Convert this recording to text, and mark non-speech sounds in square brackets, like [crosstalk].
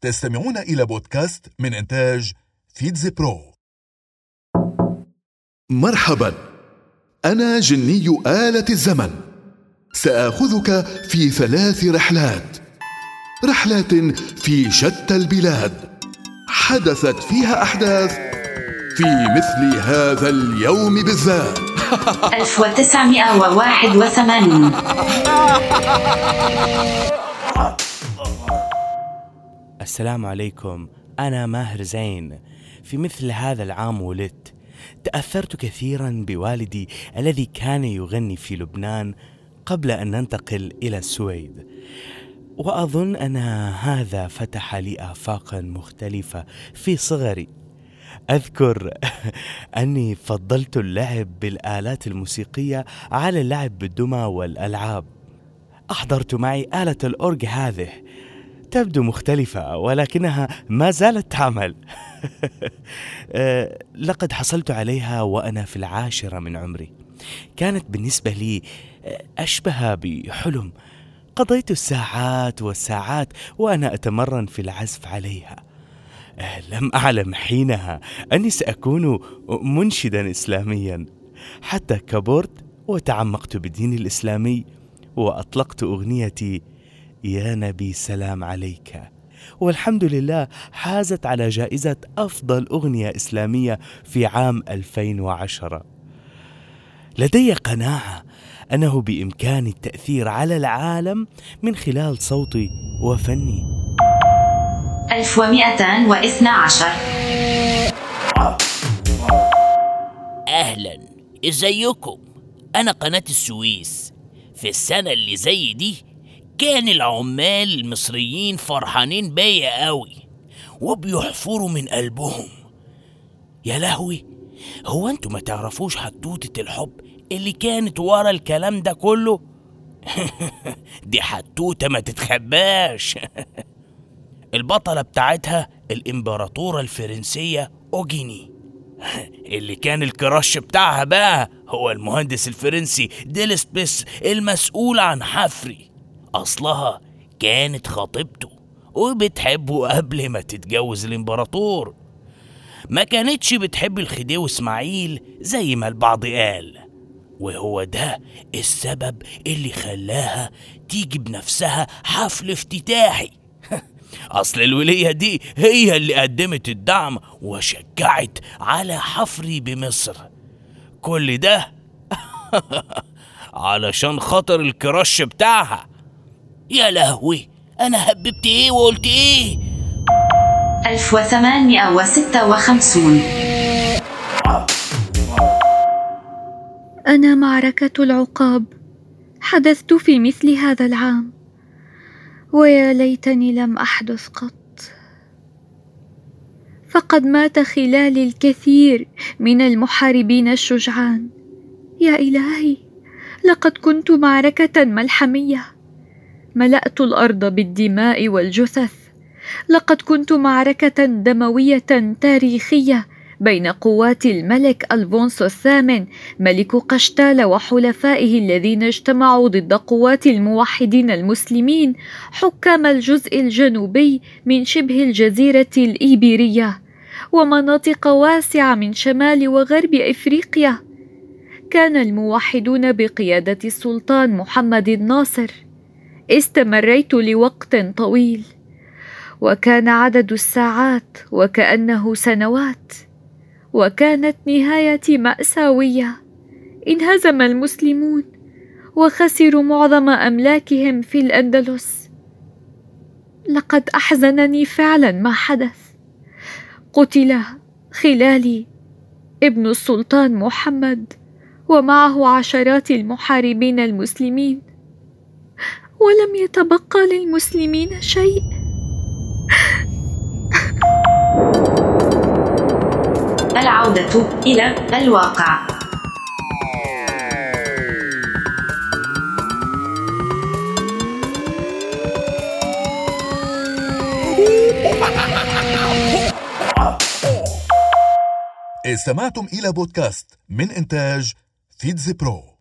تستمعون إلى بودكاست من إنتاج فيتز برو. مرحبا. أنا جني آلة الزمن. سآخذك في ثلاث رحلات. رحلات في شتى البلاد. حدثت فيها أحداث في مثل هذا اليوم بالذات. 1981 [laughs] السلام عليكم أنا ماهر زين. في مثل هذا العام ولدت. تأثرت كثيرا بوالدي الذي كان يغني في لبنان قبل أن ننتقل إلى السويد. وأظن أن هذا فتح لي آفاقا مختلفة في صغري. أذكر [laughs] أني فضلت اللعب بالآلات الموسيقية على اللعب بالدمى والألعاب. أحضرت معي آلة الأورج هذه. تبدو مختلفة ولكنها ما زالت تعمل. [laughs] آه، لقد حصلت عليها وأنا في العاشرة من عمري. كانت بالنسبة لي آه، أشبه بحلم. قضيت الساعات والساعات وأنا أتمرن في العزف عليها. آه، لم أعلم حينها أني سأكون منشدا إسلاميا. حتى كبرت وتعمقت بالدين الإسلامي وأطلقت أغنيتي يا نبي سلام عليك. والحمد لله حازت على جائزة أفضل أغنية إسلامية في عام 2010 لدي قناعة أنه بإمكاني التأثير على العالم من خلال صوتي وفني. 1212 أهلا. إزيكم؟ أنا قناة السويس. في السنة اللي زي دي كان العمال المصريين فرحانين بيا قوي وبيحفروا من قلبهم. يا لهوي هو أنتوا ما تعرفوش حدوتة الحب اللي كانت ورا الكلام ده كله؟ [laughs] دي حدوتة ما تتخباش. [laughs] البطلة بتاعتها الإمبراطورة الفرنسية أوجيني. [laughs] اللي كان الكراش بتاعها بقى هو المهندس الفرنسي ديل سبيس المسؤول عن حفري. أصلها كانت خطيبته وبتحبه قبل ما تتجوز الإمبراطور. ما كانتش بتحب الخديوي إسماعيل زي ما البعض قال وهو ده السبب اللي خلاها تيجي بنفسها حفل افتتاحي. [laughs] أصل الولية دي هي اللي قدمت الدعم وشجعت على حفري بمصر. كل ده [laughs] علشان خاطر الكراش بتاعها. يا لهوي أنا هببت إيه وقلت إيه؟ 1856 أنا معركة العقاب. حدثت في مثل هذا العام. ويا ليتني لم أحدث قط. فقد مات خلالي الكثير من المحاربين الشجعان. يا إلهي لقد كنت معركة ملحمية. ملأت الأرض بالدماء والجثث. لقد كنت معركة دموية تاريخية بين قوات الملك ألفونسو الثامن ملك قشتال وحلفائه الذين اجتمعوا ضد قوات الموحدين المسلمين حكام الجزء الجنوبي من شبه الجزيرة الإيبيرية ومناطق واسعة من شمال وغرب إفريقيا. كان الموحدون بقيادة السلطان محمد الناصر. استمريت لوقت طويل وكان عدد الساعات وكأنه سنوات وكانت نهايتي مأساوية. انهزم المسلمون وخسروا معظم أملاكهم في الأندلس. لقد أحزنني فعلا ما حدث. قتل خلالي ابن السلطان محمد ومعه عشرات المحاربين المسلمين. ولم يتبقى للمسلمين شيء. العودة إلى الواقع. استمعتم إلى بودكاست من إنتاج فيتز برو.